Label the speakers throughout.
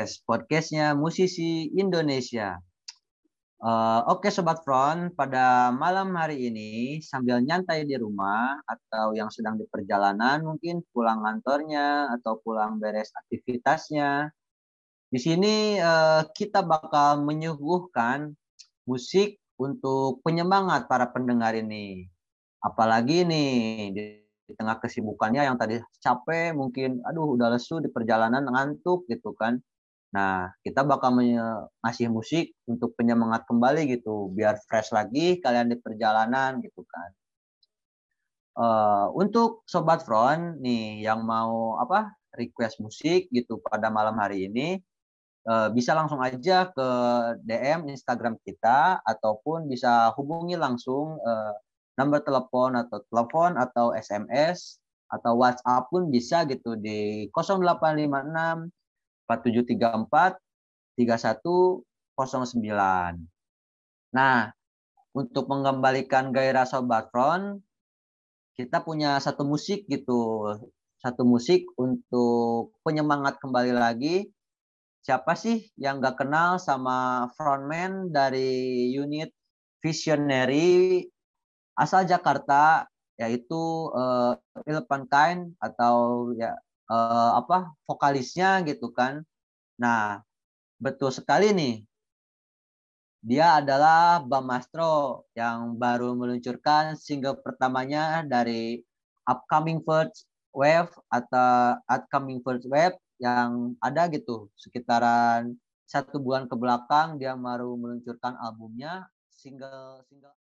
Speaker 1: Inline Cast, podcastnya musisi Indonesia. Uh, Oke okay, Sobat Front, pada malam hari ini sambil nyantai di rumah atau yang sedang di perjalanan mungkin pulang kantornya atau pulang beres aktivitasnya. Di sini uh, kita bakal menyuguhkan musik untuk penyemangat para pendengar ini. Apalagi nih di di tengah kesibukannya yang tadi capek mungkin aduh udah lesu di perjalanan ngantuk gitu kan nah kita bakal ngasih musik untuk penyemangat kembali gitu biar fresh lagi kalian di perjalanan gitu kan. Uh, untuk sobat front nih yang mau apa request musik gitu pada malam hari ini uh, bisa langsung aja ke DM Instagram kita ataupun bisa hubungi langsung uh, nomor telepon atau telepon atau SMS atau WhatsApp pun bisa gitu di 0856 4734 3109. Nah, untuk mengembalikan gairah Sobat Front, kita punya satu musik gitu. Satu musik untuk penyemangat kembali lagi. Siapa sih yang gak kenal sama frontman dari unit Visionary asal Jakarta yaitu uh, Ilpan Kain atau ya uh, apa vokalisnya gitu kan. Nah, betul sekali nih. Dia adalah Bamastro yang baru meluncurkan single pertamanya dari upcoming first wave atau upcoming first wave yang ada gitu sekitaran satu bulan ke belakang dia baru meluncurkan albumnya single single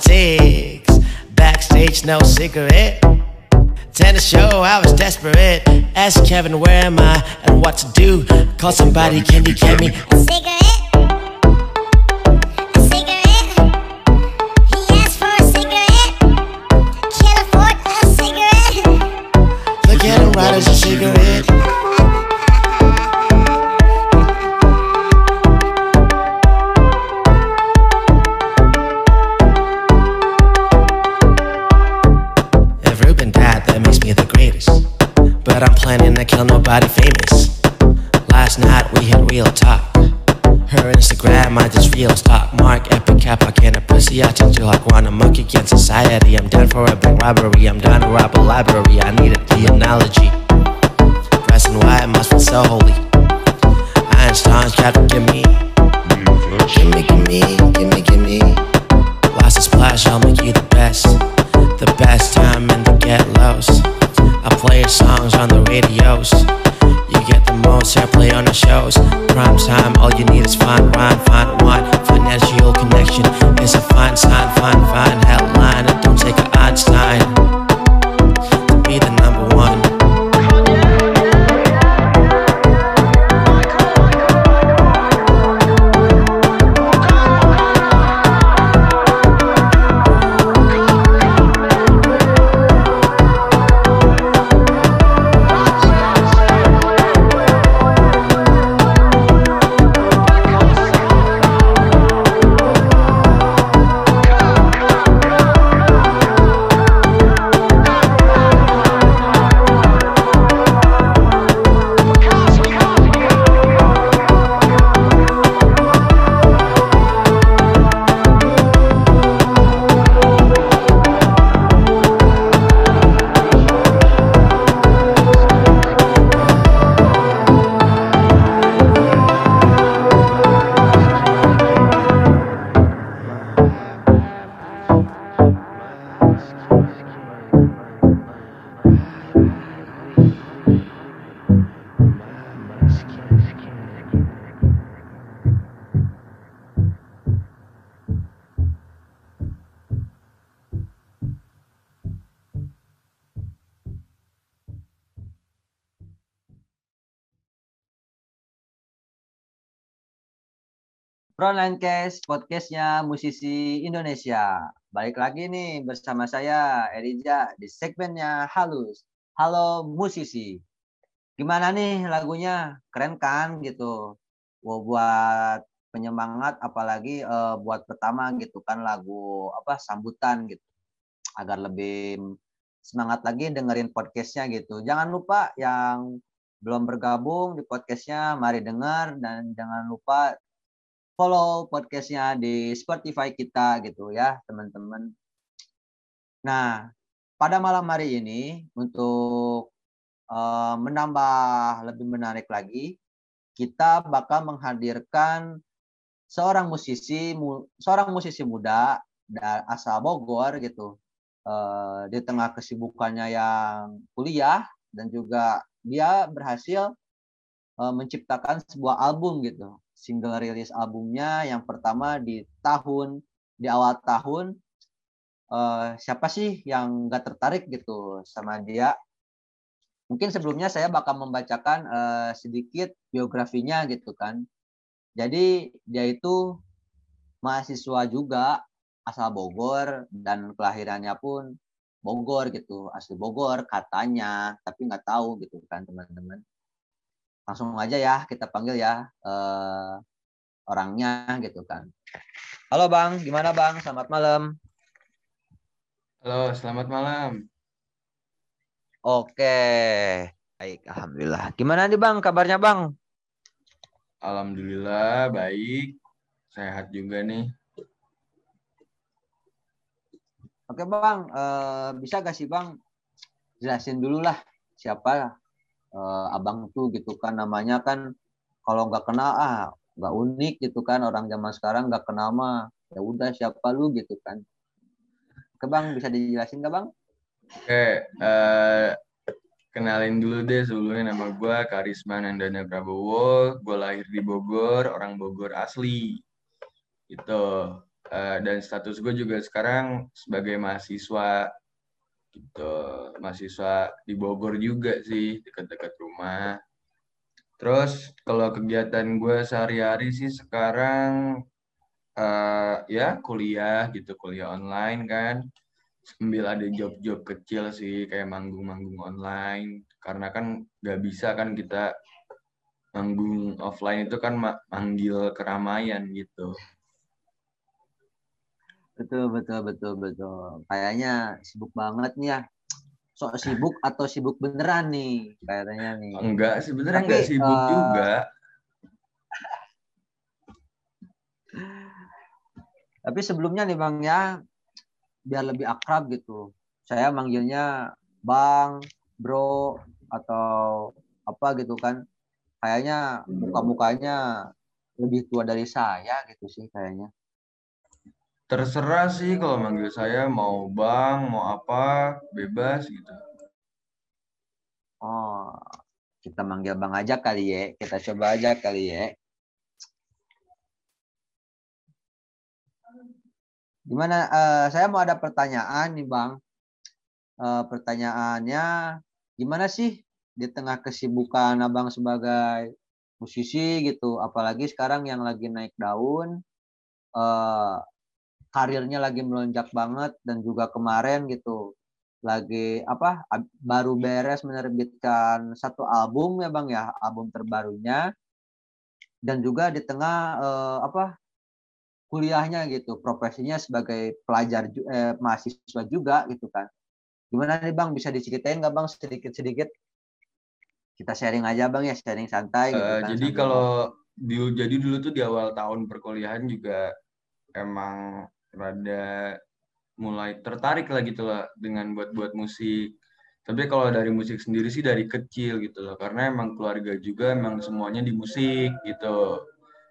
Speaker 2: Politics. Backstage, no cigarette. Tennis show, I was desperate. Ask Kevin, where am I and what to do? Call somebody, can you get me?
Speaker 3: A cigarette. A cigarette. He asked for a cigarette. Can't afford a cigarette.
Speaker 2: Look at him, right as a cigarette. Planning to kill nobody famous. Last night we had real talk. Her Instagram, I just real stock. Mark, epic cap, I can't pussy. I change you like one, a monkey against society. I'm done for a big robbery. I'm done to rob a library. I needed the analogy. Pressing why white must feel so holy. Einstein's got to give me. Gimme, gimme, gimme, gimme. Lost a splash, I'll make you the best. The best time in the get lows. I play songs on the radios. You get the most airplay on the shows. Prime time, all you need is fine rhyme, fine wine. Financial connection is a fine sign, fine, fine headline. Don't take an Einstein
Speaker 1: Frontline Cast, podcastnya musisi Indonesia. Balik lagi nih bersama saya Erija di segmennya Halus. Halo musisi. Gimana nih lagunya? Keren kan gitu. Wow, buat penyemangat apalagi eh, buat pertama gitu kan lagu apa sambutan gitu. Agar lebih semangat lagi dengerin podcastnya gitu. Jangan lupa yang belum bergabung di podcastnya, mari dengar dan jangan lupa follow podcastnya di Spotify kita gitu ya teman-teman. Nah pada malam hari ini untuk uh, menambah lebih menarik lagi kita bakal menghadirkan seorang musisi mu, seorang musisi muda asal Bogor gitu uh, di tengah kesibukannya yang kuliah dan juga dia berhasil uh, menciptakan sebuah album gitu single rilis albumnya yang pertama di tahun di awal tahun uh, siapa sih yang nggak tertarik gitu sama dia? Mungkin sebelumnya saya bakal membacakan uh, sedikit biografinya gitu kan. Jadi dia itu mahasiswa juga asal Bogor dan kelahirannya pun Bogor gitu asli Bogor katanya tapi nggak tahu gitu kan teman-teman langsung aja ya kita panggil ya uh, orangnya gitu kan. Halo Bang, gimana Bang? Selamat malam.
Speaker 4: Halo, selamat malam.
Speaker 1: Oke. Baik, alhamdulillah. Gimana nih Bang kabarnya Bang?
Speaker 4: Alhamdulillah baik, sehat juga nih.
Speaker 1: Oke Bang, eh, bisa gak sih Bang jelasin dulu lah siapa eh, Abang tuh gitu kan namanya kan kalau nggak kenal ah nggak unik gitu kan orang zaman sekarang nggak kenal mah ya udah siapa lu gitu kan. Oke Bang bisa dijelasin gak Bang?
Speaker 4: Oke, eh, kenalin dulu deh sebelumnya nama gue Karisma Nandana Prabowo. Gue lahir di Bogor, orang Bogor asli. Gitu. Eh, dan status gue juga sekarang sebagai mahasiswa gitu. Mahasiswa di Bogor juga sih dekat-dekat rumah. Terus kalau kegiatan gue sehari-hari sih sekarang eh, ya kuliah gitu kuliah online kan. Sambil ada job-job kecil sih kayak manggung-manggung online. Karena kan nggak bisa kan kita manggung offline itu kan ma- manggil keramaian gitu
Speaker 1: Betul betul betul betul. Kayaknya sibuk banget nih ya. Sok sibuk atau sibuk beneran nih kayaknya nih.
Speaker 4: enggak sebenarnya enggak sibuk
Speaker 1: eh,
Speaker 4: juga
Speaker 1: Tapi sebelumnya nih Bang ya, biar lebih akrab gitu. Saya manggilnya Bang, Bro, atau apa gitu kan. Kayaknya muka-mukanya lebih tua dari saya gitu sih kayaknya.
Speaker 4: Terserah sih kalau manggil saya mau bang mau apa bebas gitu
Speaker 1: Oh, kita manggil Bang aja kali ya. Kita coba aja kali ya. Gimana? eh, saya mau ada pertanyaan nih Bang. Eh, pertanyaannya, gimana sih di tengah kesibukan Abang sebagai musisi gitu, apalagi sekarang yang lagi naik daun, eh, karirnya lagi melonjak banget dan juga kemarin gitu lagi apa baru beres menerbitkan satu album ya bang ya album terbarunya. Dan juga di tengah eh, apa kuliahnya gitu profesinya sebagai pelajar eh, mahasiswa juga gitu kan. Gimana nih bang? Bisa diceritain nggak bang sedikit sedikit kita sharing aja bang ya sharing santai gitu
Speaker 4: Eh,
Speaker 1: kan
Speaker 4: jadi kalau di- jadi dulu tuh di awal tahun perkuliahan juga emang rada mulai tertarik lah gitu lah dengan buat-buat musik. Tapi kalau dari musik sendiri sih dari kecil gitu loh, karena emang keluarga juga emang semuanya di musik gitu.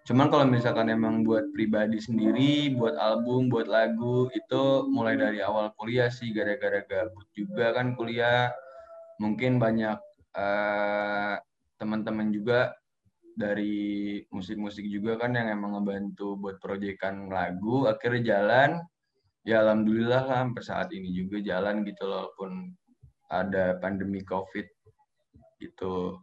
Speaker 4: Cuman kalau misalkan emang buat pribadi sendiri, buat album, buat lagu, itu mulai dari awal kuliah sih, gara-gara gabut juga kan kuliah. Mungkin banyak eh, teman-teman juga dari musik-musik juga kan yang emang ngebantu buat proyekan lagu, akhirnya jalan. Ya alhamdulillah lah sampai saat ini juga jalan gitu loh, walaupun ada pandemi COVID gitu.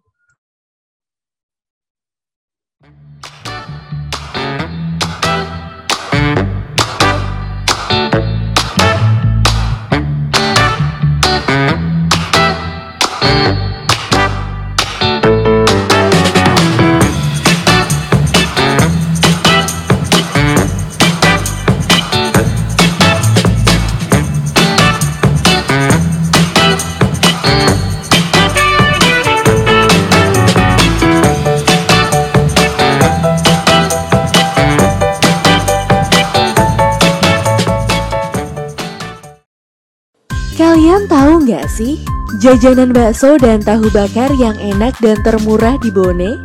Speaker 5: Kalian tahu nggak sih jajanan bakso dan tahu bakar yang enak dan termurah di Bone?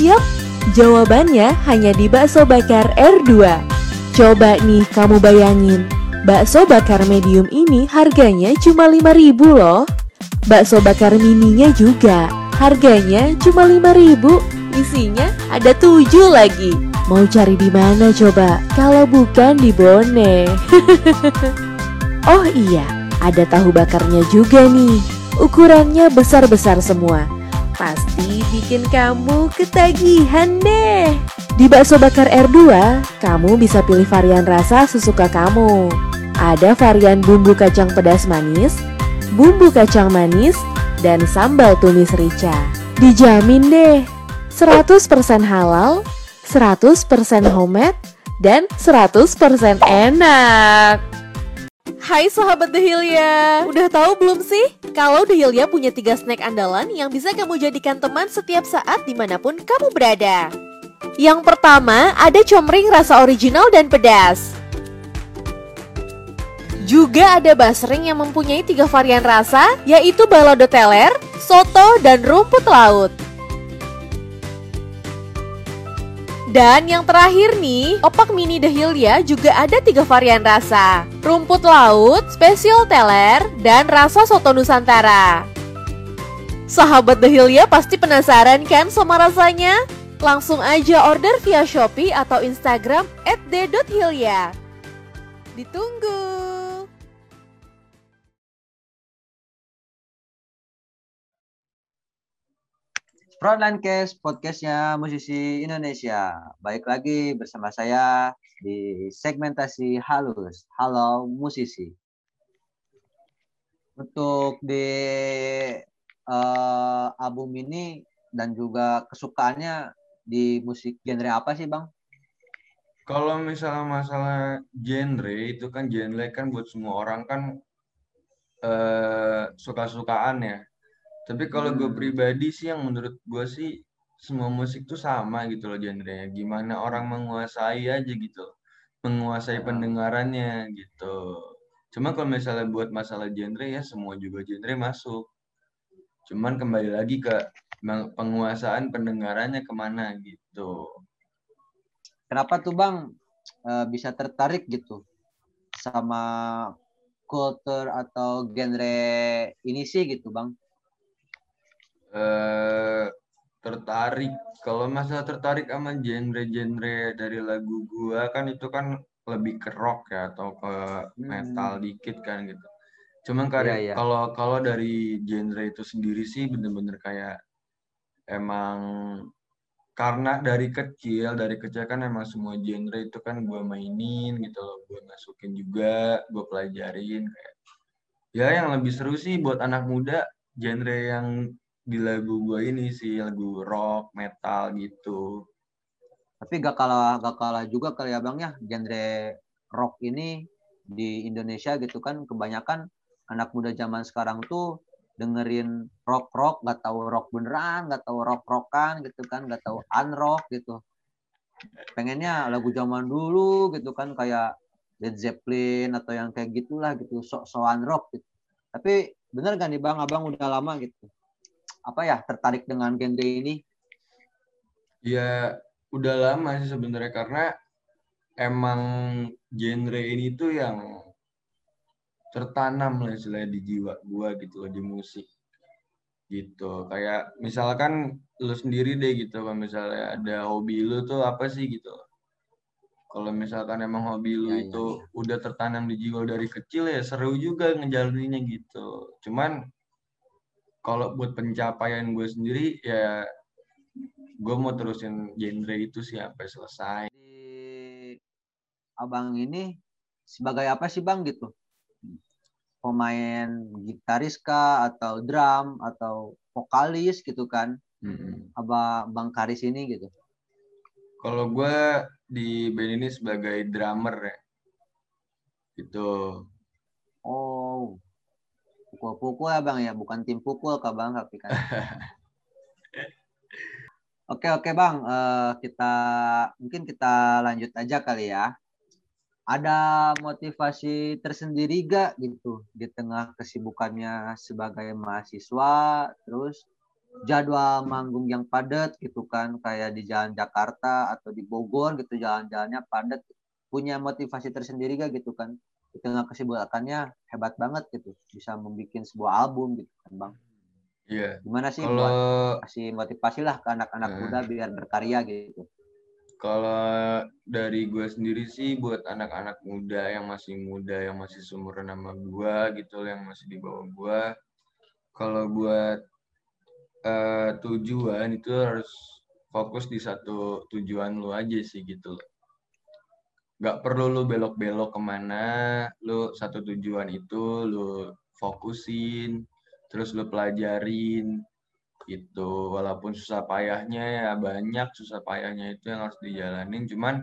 Speaker 5: Yap, jawabannya hanya di bakso bakar R2. Coba nih kamu bayangin, bakso bakar medium ini harganya cuma 5000 loh. Bakso bakar mininya juga, harganya cuma 5000. Isinya ada 7 lagi. Mau cari di mana coba? Kalau bukan di Bone. oh iya, ada tahu bakarnya juga nih. Ukurannya besar-besar semua. Pasti bikin kamu ketagihan deh. Di bakso bakar R2, kamu bisa pilih varian rasa sesuka kamu. Ada varian bumbu kacang pedas manis, bumbu kacang manis, dan sambal tumis rica. Dijamin deh, 100% halal, 100% homemade, dan 100% enak. Hai sahabat The Hilya, udah tahu belum sih? Kalau The Hilya punya tiga snack andalan yang bisa kamu jadikan teman setiap saat di mana pun kamu berada. Yang pertama, ada comring rasa original dan pedas. Juga ada basreng yang mempunyai tiga varian rasa, yaitu balado teler, soto, dan rumput laut. Dan yang terakhir nih, opak mini The Hilya juga ada tiga varian rasa. Rumput laut, spesial teler, dan rasa soto Nusantara. Sahabat The Hilya pasti penasaran kan sama rasanya? Langsung aja order via Shopee atau Instagram d.hilya. Ditunggu!
Speaker 1: Frontline Cast, podcastnya musisi Indonesia. Baik lagi bersama saya di segmentasi halus. Halo musisi. Untuk di eh, album ini dan juga kesukaannya di musik genre apa sih bang?
Speaker 4: Kalau misalnya masalah genre itu kan genre kan buat semua orang kan eh, suka-sukaan ya. Tapi kalau gue
Speaker 1: Hmm.
Speaker 4: pribadi sih yang menurut gue sih semua musik tuh sama gitu loh genrenya. Gimana orang menguasai aja gitu. Menguasai pendengarannya gitu. Cuma kalau misalnya buat masalah genre ya semua juga genre masuk. Cuman kembali lagi ke penguasaan pendengarannya ke mana gitu.
Speaker 1: Kenapa tuh bang eh, bisa tertarik gitu sama culture atau genre ini sih gitu bang?
Speaker 4: Eh tertarik kalau masalah tertarik sama genre-genre dari lagu gua kan itu kan lebih ke rock ya atau ke metal dikit kan gitu. Cuman
Speaker 1: Iya, iya.
Speaker 4: kalau kalau dari genre itu sendiri sih bener-bener kayak emang karena dari kecil dari kecil kan emang semua genre itu kan gua mainin gitu loh gua masukin juga gua pelajarin kayak ya yang lebih seru sih buat anak muda genre yang di lagu gua ini sih lagu rock metal gitu.
Speaker 1: Tapi gak kalah gak kalah juga kali ya bang ya genre rock ini di Indonesia gitu kan. Kebanyakan anak muda zaman sekarang tuh dengerin rock rock gak tahu rock beneran gak tahu rock rockan gitu kan gak tahu unrock gitu. Pengennya lagu zaman dulu gitu kan kayak Led Zeppelin atau yang kayak gitulah gitu sok-sokan rock gitu. Tapi bener gak nih bang? Abang udah lama gitu apa ya tertarik dengan genre ini?
Speaker 4: Ya udah lama sih sebenarnya karena emang genre ini tuh yang tertanam lah istilahnya di jiwa gua gitu loh di musik gitu. Kayak misalkan lu sendiri deh gitu kalau misalnya ada hobi lu tuh apa sih gitu? Kalau misalkan emang hobi lu
Speaker 1: Iya, iya,
Speaker 4: itu udah tertanam di jiwa dari kecil ya seru juga ngejalaninnya gitu. Cuman kalau buat pencapaian gue sendiri ya gue mau terusin genre itu sih sampai selesai
Speaker 1: di abang ini sebagai apa sih bang gitu pemain gitaris kah atau drum atau vokalis gitu kan
Speaker 4: Mm-mm.
Speaker 1: abang bang Karis ini gitu
Speaker 4: Kalau gue di band ini sebagai drummer ya. Gitu.
Speaker 1: oh pukul-pukul ya bang ya. Bukan tim pukul kah bang tapi kan oke oke bang. Eh, kita mungkin kita lanjut aja kali ya. Ada motivasi tersendiri gak gitu di tengah kesibukannya sebagai mahasiswa? Terus jadwal manggung yang padat gitu kan kayak di jalan Jakarta atau di Bogor gitu jalan-jalannya padat. Punya motivasi tersendiri gak gitu kan di tengah kesibukannya hebat banget gitu bisa membuat sebuah album gitu kan bang
Speaker 4: Iya.
Speaker 1: gimana sih
Speaker 4: Kalau
Speaker 1: buat kasih motivasi lah ke anak-anak
Speaker 4: Hmm.
Speaker 1: muda biar berkarya gitu
Speaker 4: kalau dari gue sendiri sih buat anak-anak muda yang masih muda yang masih seumuran sama gue gitu yang masih di bawah gue kalau buat eh, tujuan itu harus fokus di satu tujuan lu aja sih gitu loh. Gak perlu lu belok-belok ke mana, lu satu tujuan itu lu fokusin, terus lu pelajarin gitu. Walaupun susah payahnya ya banyak susah payahnya itu yang harus dijalanin, cuman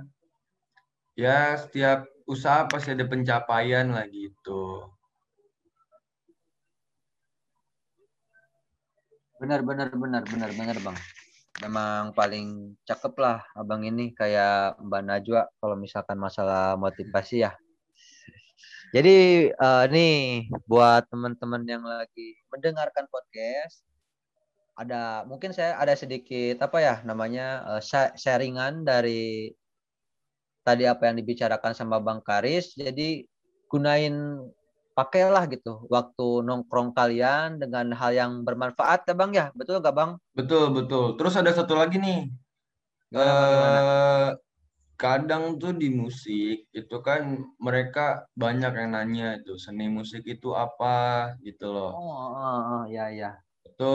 Speaker 4: ya setiap usaha pasti ada pencapaian lah gitu.
Speaker 1: Benar, benar, benar, benar, benar, Bang. Memang paling cakep lah abang ini kayak Mbak Najwa kalau misalkan masalah motivasi ya. Jadi eh, nih buat teman-teman yang lagi mendengarkan podcast, ada mungkin saya ada sedikit apa ya namanya sha- sharingan dari tadi apa yang dibicarakan sama Bang Karis. Jadi gunain pakailah gitu waktu nongkrong kalian dengan hal yang bermanfaat ya Bang ya. Betul gak Bang?
Speaker 4: Betul, betul. Terus ada satu lagi nih.
Speaker 1: Gimana, Bang, gimana?
Speaker 4: Eh, kadang tuh di musik itu kan mereka banyak yang nanya itu seni musik itu apa gitu loh.
Speaker 1: Oh, oh, oh, ya ya.
Speaker 4: Itu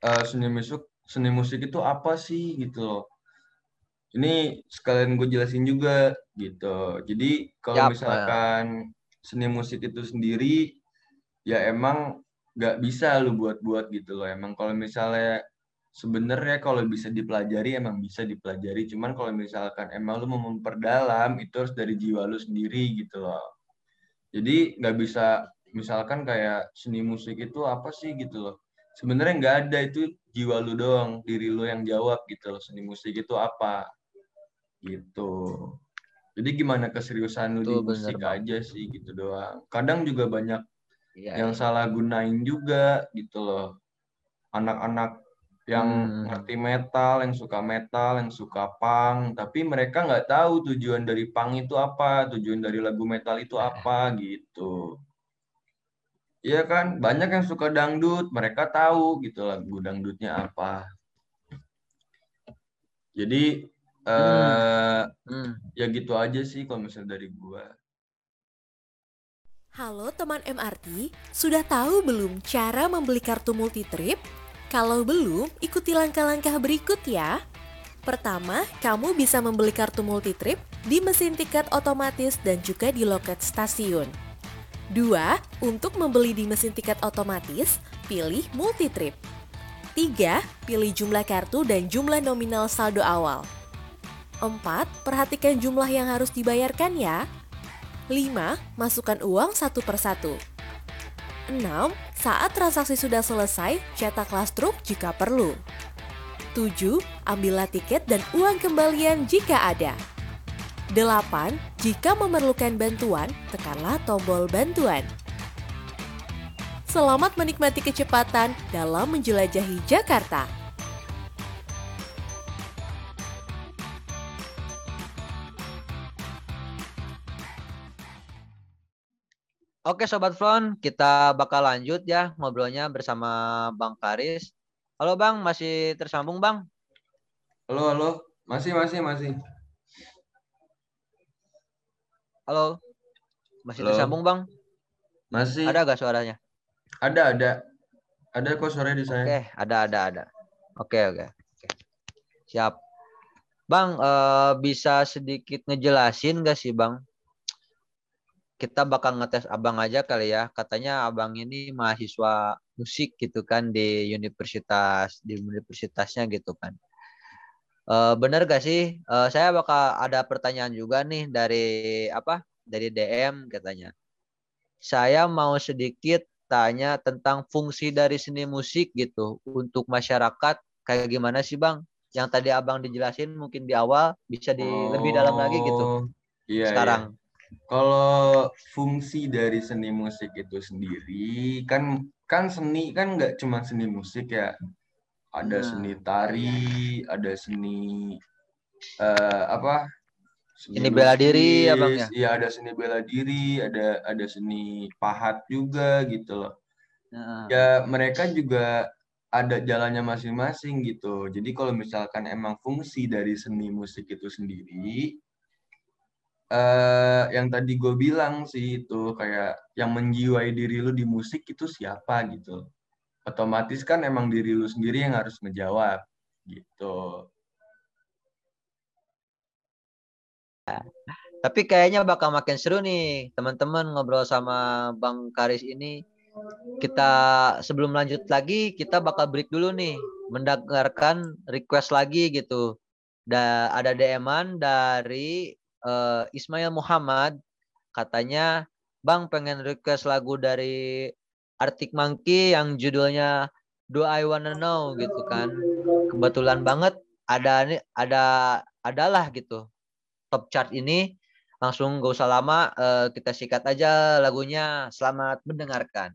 Speaker 4: eh, seni musik seni musik itu apa sih gitu loh. Ini sekalian gue jelasin juga gitu. Jadi kalau misalkan seni musik itu sendiri ya emang nggak bisa lu buat-buat gitu loh. Emang kalau misalnya sebenarnya kalau bisa dipelajari emang bisa dipelajari. Cuman kalau misalkan emang lu mau memperdalam itu harus dari jiwa lu sendiri gitu loh. Jadi nggak bisa misalkan kayak seni musik itu apa sih gitu loh. Sebenarnya nggak ada itu jiwa lu doang, diri lu yang jawab gitu loh. Seni musik itu apa gitu. Jadi gimana keseriusan lu di
Speaker 1: bener,
Speaker 4: musik
Speaker 1: Bang.
Speaker 4: aja sih gitu doang. Kadang juga banyak
Speaker 1: Iya.
Speaker 4: yang
Speaker 1: iya.
Speaker 4: salah gunain juga gitu loh. Anak-anak yang
Speaker 1: Hmm.
Speaker 4: ngerti metal, yang suka metal, yang suka punk, tapi mereka nggak tahu tujuan dari punk itu apa, tujuan dari lagu metal itu apa gitu. Iya kan, banyak yang suka dangdut, mereka tahu gitu lagu dangdutnya apa. Jadi eh
Speaker 1: Hmm.
Speaker 4: ya gitu aja sih kalau misalnya dari gua.
Speaker 5: Halo teman MRT, sudah tahu belum cara membeli kartu multitrip? Kalau belum, ikuti langkah-langkah berikut ya. Pertama, kamu bisa membeli kartu multitrip di mesin tiket otomatis dan juga di loket stasiun. Dua, untuk membeli di mesin tiket otomatis, pilih multitrip. Tiga, pilih jumlah kartu dan jumlah nominal saldo awal. Empat, perhatikan jumlah yang harus dibayarkan ya. 5. Masukkan uang satu persatu. 6. Saat transaksi sudah selesai, cetaklah struk jika perlu. 7. Ambillah tiket dan uang kembalian jika ada. 8. Jika memerlukan bantuan, tekanlah tombol bantuan. Selamat menikmati kecepatan dalam menjelajahi Jakarta.
Speaker 1: Oke Sobat Front, kita bakal lanjut ya ngobrolnya bersama Bang Karis. Halo Bang, masih tersambung Bang?
Speaker 4: Halo, halo. Masih, masih, masih.
Speaker 1: Halo? Masih
Speaker 4: Halo.
Speaker 1: tersambung Bang?
Speaker 4: Masih.
Speaker 1: Ada gak suaranya?
Speaker 4: Ada, ada. Ada kok sore di saya.
Speaker 1: Oke, ada, ada, ada. Oke, oke. oke. Siap. Bang, eh, bisa sedikit ngejelasin gak sih Bang? Kita bakal ngetes abang aja kali ya. Katanya abang ini mahasiswa musik gitu kan di universitas, di universitasnya gitu kan. Eh, bener gak sih? Eh, saya bakal ada pertanyaan juga nih dari apa? Dari DM katanya. Saya mau sedikit tanya tentang fungsi dari seni musik gitu untuk masyarakat kayak gimana sih Bang? Yang tadi Abang dijelasin mungkin di awal bisa di lebih dalam lagi gitu
Speaker 4: Oh, Iya,
Speaker 1: sekarang.
Speaker 4: iya. Kalau fungsi dari seni musik itu sendiri kan kan seni kan nggak cuma seni musik ya. Ada
Speaker 1: Nah,
Speaker 4: seni tari, ada seni eh, apa?
Speaker 1: Seni bela diri ya, Bang, ya?
Speaker 4: Iya, ada seni bela diri, ada ada seni pahat juga gitu loh.
Speaker 1: Heeh.
Speaker 4: ya mereka juga ada jalannya masing-masing gitu. Jadi kalau misalkan emang fungsi dari seni musik itu sendiri, eh yang tadi gue bilang sih itu kayak yang menjiwai diri lu di musik itu siapa gitu. Otomatis kan emang diri lu sendiri yang harus ngejawab gitu.
Speaker 1: Tapi kayaknya bakal makin seru nih teman-teman ngobrol sama Bang Karis ini. Kita sebelum lanjut lagi kita bakal break dulu nih mendengarkan request lagi gitu. Da, ada DM-an dari eh, Ismail Muhammad. katanya Bang pengen request lagu dari Arctic Monkey yang judulnya Do I Wanna Know gitu kan. Kebetulan banget ada nih ada adalah gitu top chart ini langsung gak usah lama eh, kita sikat aja lagunya. Selamat mendengarkan.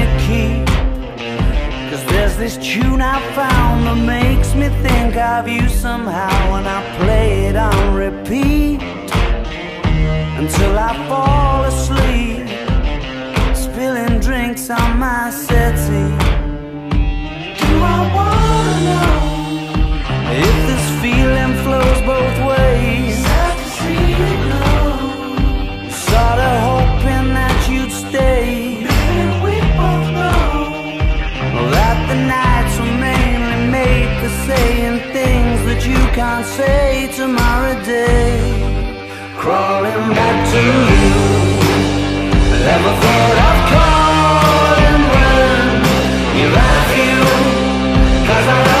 Speaker 6: this tune I found that makes me think of you somehow when I play it on repeat until I fall asleep, spilling drinks on my settee. Do I wanna know if this feeling flows both ways? Sad to see you. For saying things that you can't say tomorrow day. Crawling back to you. Never thought of calling when you're at you. Cause I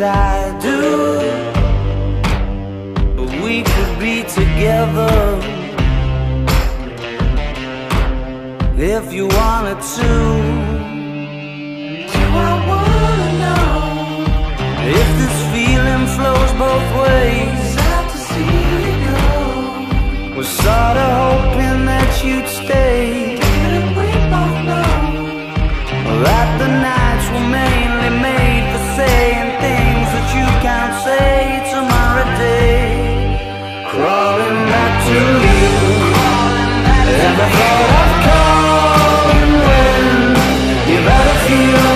Speaker 6: I do. But we could be together if you wanted to. Do I wanna know if this feeling flows both ways? Sad to see you go. Was sorta hoping that you'd stay. Didn't we both know that the nights were mainly made for saying say tomorrow day? Crawling back to you. Never thought of calling when you better feel.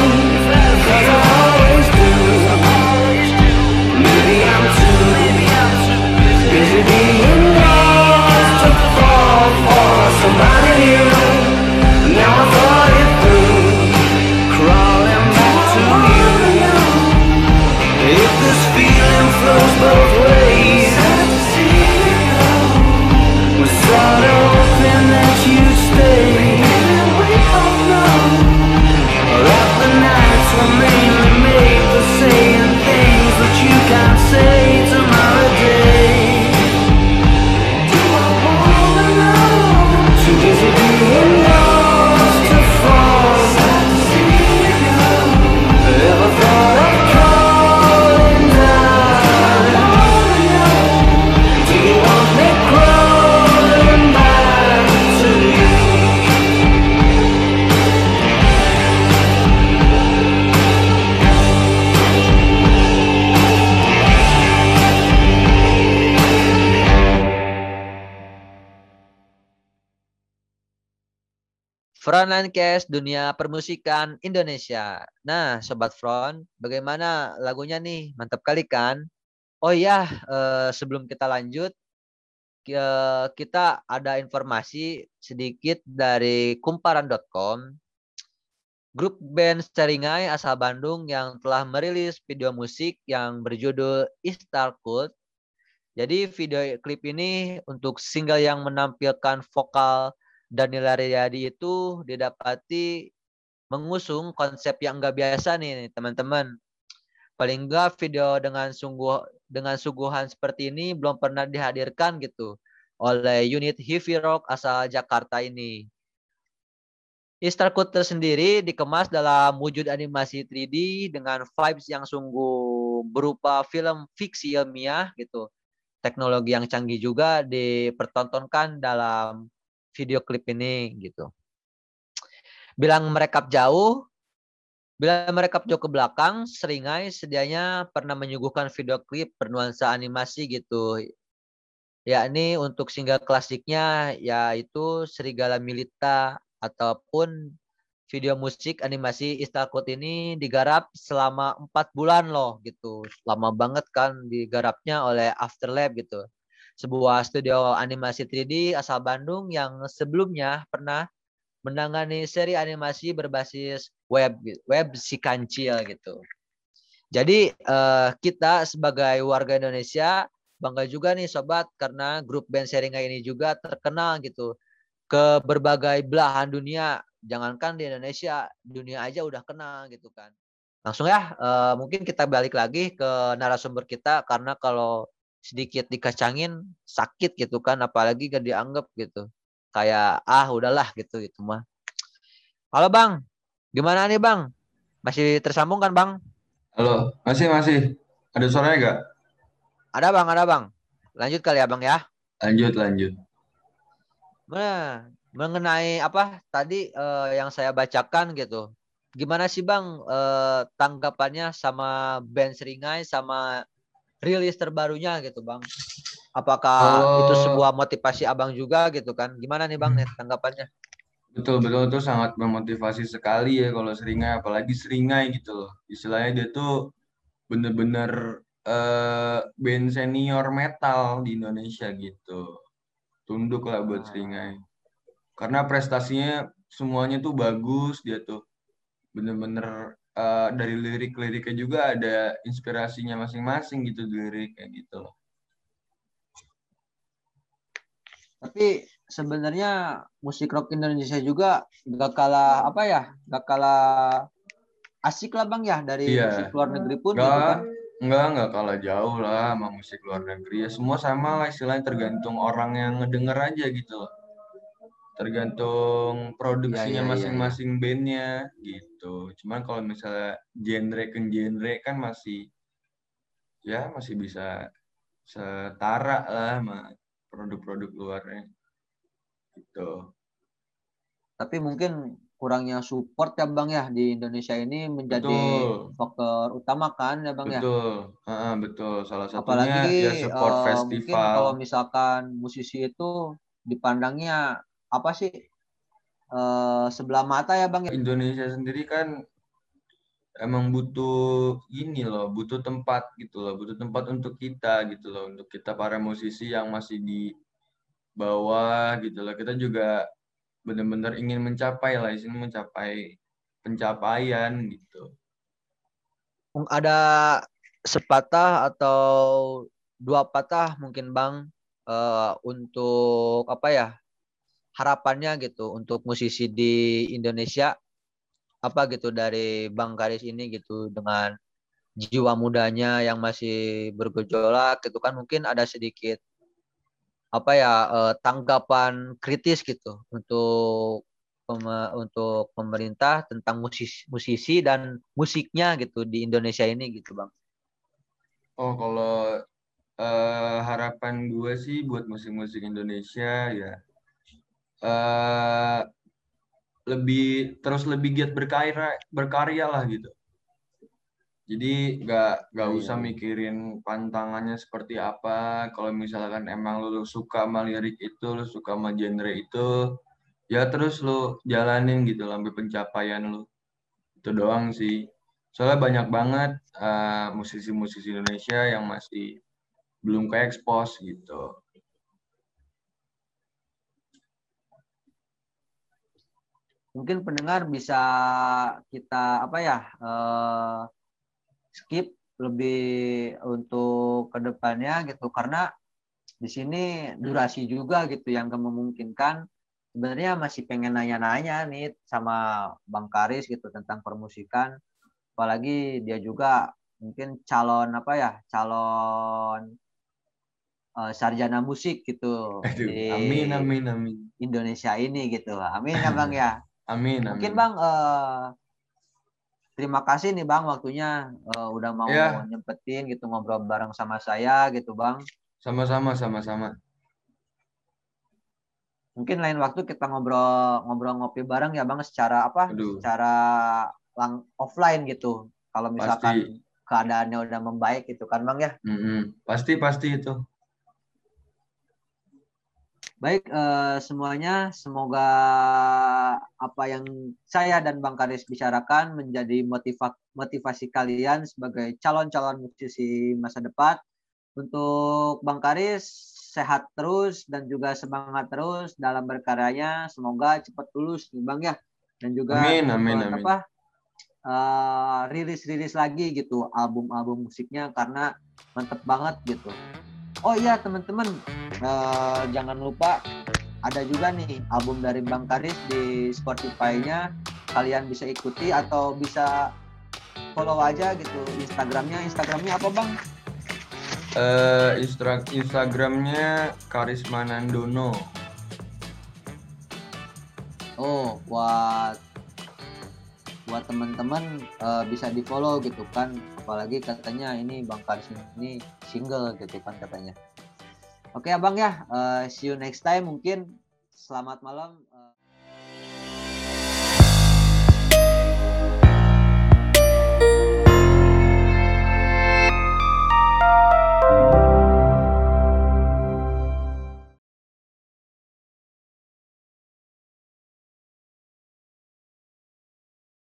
Speaker 1: Frontline Cast Dunia Permusikan Indonesia. Nah, Sobat Front, bagaimana lagunya nih? Mantap kali kan? Oh iya, eh, sebelum kita lanjut, kita ada informasi sedikit dari kumparan.com. Grup band Seringai asal Bandung yang telah merilis video musik yang berjudul Istar Cult. Jadi video klip ini untuk single yang menampilkan vokal Danila Riyadi itu didapati mengusung konsep yang enggak biasa nih teman-teman. Paling enggak video dengan sungguh dengan suguhan seperti ini belum pernah dihadirkan gitu oleh unit heavy rock asal Jakarta ini. Code tersendiri dikemas dalam wujud animasi 3D dengan vibes yang sungguh berupa film fiksi ilmiah gitu. Teknologi yang canggih juga dipertontonkan dalam video klip ini gitu. Bilang merekap jauh, bila merekap jauh ke belakang, Seringai sedianya pernah menyuguhkan video klip bernuansa animasi gitu. Yakni untuk single klasiknya yaitu Serigala Milita ataupun video musik animasi Istakut ini digarap selama empat bulan loh gitu. Lama banget kan digarapnya oleh Afterlab gitu. Sebuah studio animasi 3D asal Bandung yang sebelumnya pernah menangani seri animasi berbasis web web si kancil gitu. Jadi eh, kita sebagai warga Indonesia bangga juga nih sobat karena grup band Seringa ini juga terkenal gitu ke berbagai belahan dunia. Jangankan di Indonesia, dunia aja udah kenal gitu kan. Langsung ya, eh, mungkin kita balik lagi ke narasumber kita karena kalau sedikit dikacangin sakit gitu kan, apalagi gak dianggap gitu. Kayak ah udahlah gitu gitu mah. Halo Bang, gimana nih Bang? Masih tersambung kan Bang?
Speaker 4: Halo, masih masih. Ada suaranya nggak?
Speaker 1: Ada Bang, ada Bang. Lanjut kali ya Bang ya.
Speaker 4: Lanjut lanjut.
Speaker 1: Nah, mengenai apa tadi eh, yang saya bacakan gitu. Gimana sih Bang eh, tanggapannya sama band Seringai sama rilis terbarunya gitu Bang? Apakah itu
Speaker 4: Kalau-
Speaker 1: sebuah motivasi Abang juga gitu kan? Gimana nih Bang nih tanggapannya?
Speaker 4: Betul betul itu sangat memotivasi sekali ya kalau seringai apalagi seringai gitu loh. Istilahnya dia tuh bener-bener eh, band senior metal di Indonesia gitu. Tunduk lah buat seringai. Karena prestasinya semuanya tuh bagus dia tuh. Bener-bener eh, dari lirik-liriknya juga ada inspirasinya masing-masing gitu di lirik kayak gitu loh.
Speaker 1: Tapi sebenarnya musik rock Indonesia juga gak kalah apa ya? Gak kalah asik lah Bang ya dari
Speaker 4: Iya.
Speaker 1: musik luar negeri pun gitu
Speaker 4: Enggak,
Speaker 1: kan.
Speaker 4: enggak, enggak kalah jauh lah sama musik luar negeri. Ya semua sama lah istilahnya tergantung orang yang ngedenger aja gitu loh. Tergantung produksinya
Speaker 1: Iya, iya, iya,
Speaker 4: masing-masing bandnya gitu. Cuman kalau misalnya genre ke genre kan masih ya masih bisa setara lah sama produk-produk luarnya. Gitu.
Speaker 1: Tapi mungkin kurangnya support ya Bang ya di Indonesia ini menjadi
Speaker 4: Betul.
Speaker 1: faktor utama kan ya Bang ya.
Speaker 4: Betul. Betul. Salah satunya
Speaker 1: Apalagi
Speaker 4: ya support
Speaker 1: mungkin
Speaker 4: festival.
Speaker 1: kalau misalkan musisi itu dipandangnya apa sih eh, sebelah mata ya Bang ya.
Speaker 4: Indonesia sendiri kan emang butuh ini loh, butuh tempat gitu loh, butuh tempat untuk kita gitu loh, untuk kita para musisi yang masih di bawah gitu loh. Kita juga benar-benar ingin mencapai lah, sini mencapai pencapaian gitu.
Speaker 1: Ada sepatah atau dua patah mungkin Bang eh, untuk apa ya harapannya gitu untuk musisi di Indonesia apa gitu dari Bang Karis ini gitu dengan jiwa mudanya yang masih bergejolak gitu kan mungkin ada sedikit apa ya eh, tanggapan kritis gitu untuk untuk pemerintah tentang musisi, musisi dan musiknya gitu di Indonesia ini gitu bang.
Speaker 4: Oh, kalau eh, harapan gue sih buat musik-musik Indonesia ya eh lebih terus lebih giat berkarya berkarya lah gitu. Jadi nggak nggak
Speaker 1: Iya,
Speaker 4: usah mikirin pantangannya seperti apa. Kalau misalkan emang lu suka sama lirik itu, lu suka sama genre itu, ya terus lu jalanin gitu sampai pencapaian lu. Itu doang sih. Soalnya banyak banget eh, musisi-musisi Indonesia yang masih belum ke expose gitu.
Speaker 1: Mungkin pendengar bisa kita apa ya eh, skip lebih untuk ke depannya gitu. Karena di sini durasi juga gitu yang memungkinkan. Sebenarnya masih pengen nanya-nanya nih sama Bang Karis gitu tentang permusikan. Apalagi dia juga mungkin calon apa ya calon uh, sarjana musik gitu
Speaker 4: Aduh,
Speaker 1: di
Speaker 4: amin amin amin.
Speaker 1: Indonesia ini gitu. Amin ya Bang ya
Speaker 4: Amin amin.
Speaker 1: mungkin Bang eh, terima kasih nih Bang waktunya eh, udah mau
Speaker 4: Ya.
Speaker 1: nyempetin gitu ngobrol bareng sama saya gitu Bang
Speaker 4: Sama-sama sama-sama.
Speaker 1: mungkin lain waktu kita ngobrol ngobrol ngopi bareng ya bang secara apa
Speaker 4: Aduh.
Speaker 1: secara lang offline gitu kalau misalkan
Speaker 4: Pasti.
Speaker 1: keadaannya udah membaik gitu kan bang ya
Speaker 4: Mm-mm. Pasti pasti itu.
Speaker 1: Baik eh, semuanya semoga apa yang saya dan bang Karis bicarakan menjadi motiva- motivasi kalian sebagai calon-calon musisi masa depan. Untuk bang Karis sehat terus dan juga semangat terus dalam berkaryanya. Semoga cepat lulus nih bang ya. Dan juga
Speaker 4: Amin, amin, amin.
Speaker 1: apa eh, rilis-rilis lagi gitu album-album musiknya karena mantep banget gitu oh iya teman-teman. Eh, jangan lupa ada juga nih album dari Bang Karis di Spotify-nya. Kalian bisa ikuti atau bisa follow aja gitu Instagramnya. Instagramnya apa Bang?
Speaker 4: Eh Instra- Instagramnya Karisma Nandono.
Speaker 1: Oh, buat buat teman-teman eh, bisa di follow gitu kan. Apalagi katanya ini Bang Karis ini single gitu kan katanya. Oke Abang ya, eh, see you next time mungkin. Selamat malam. eh.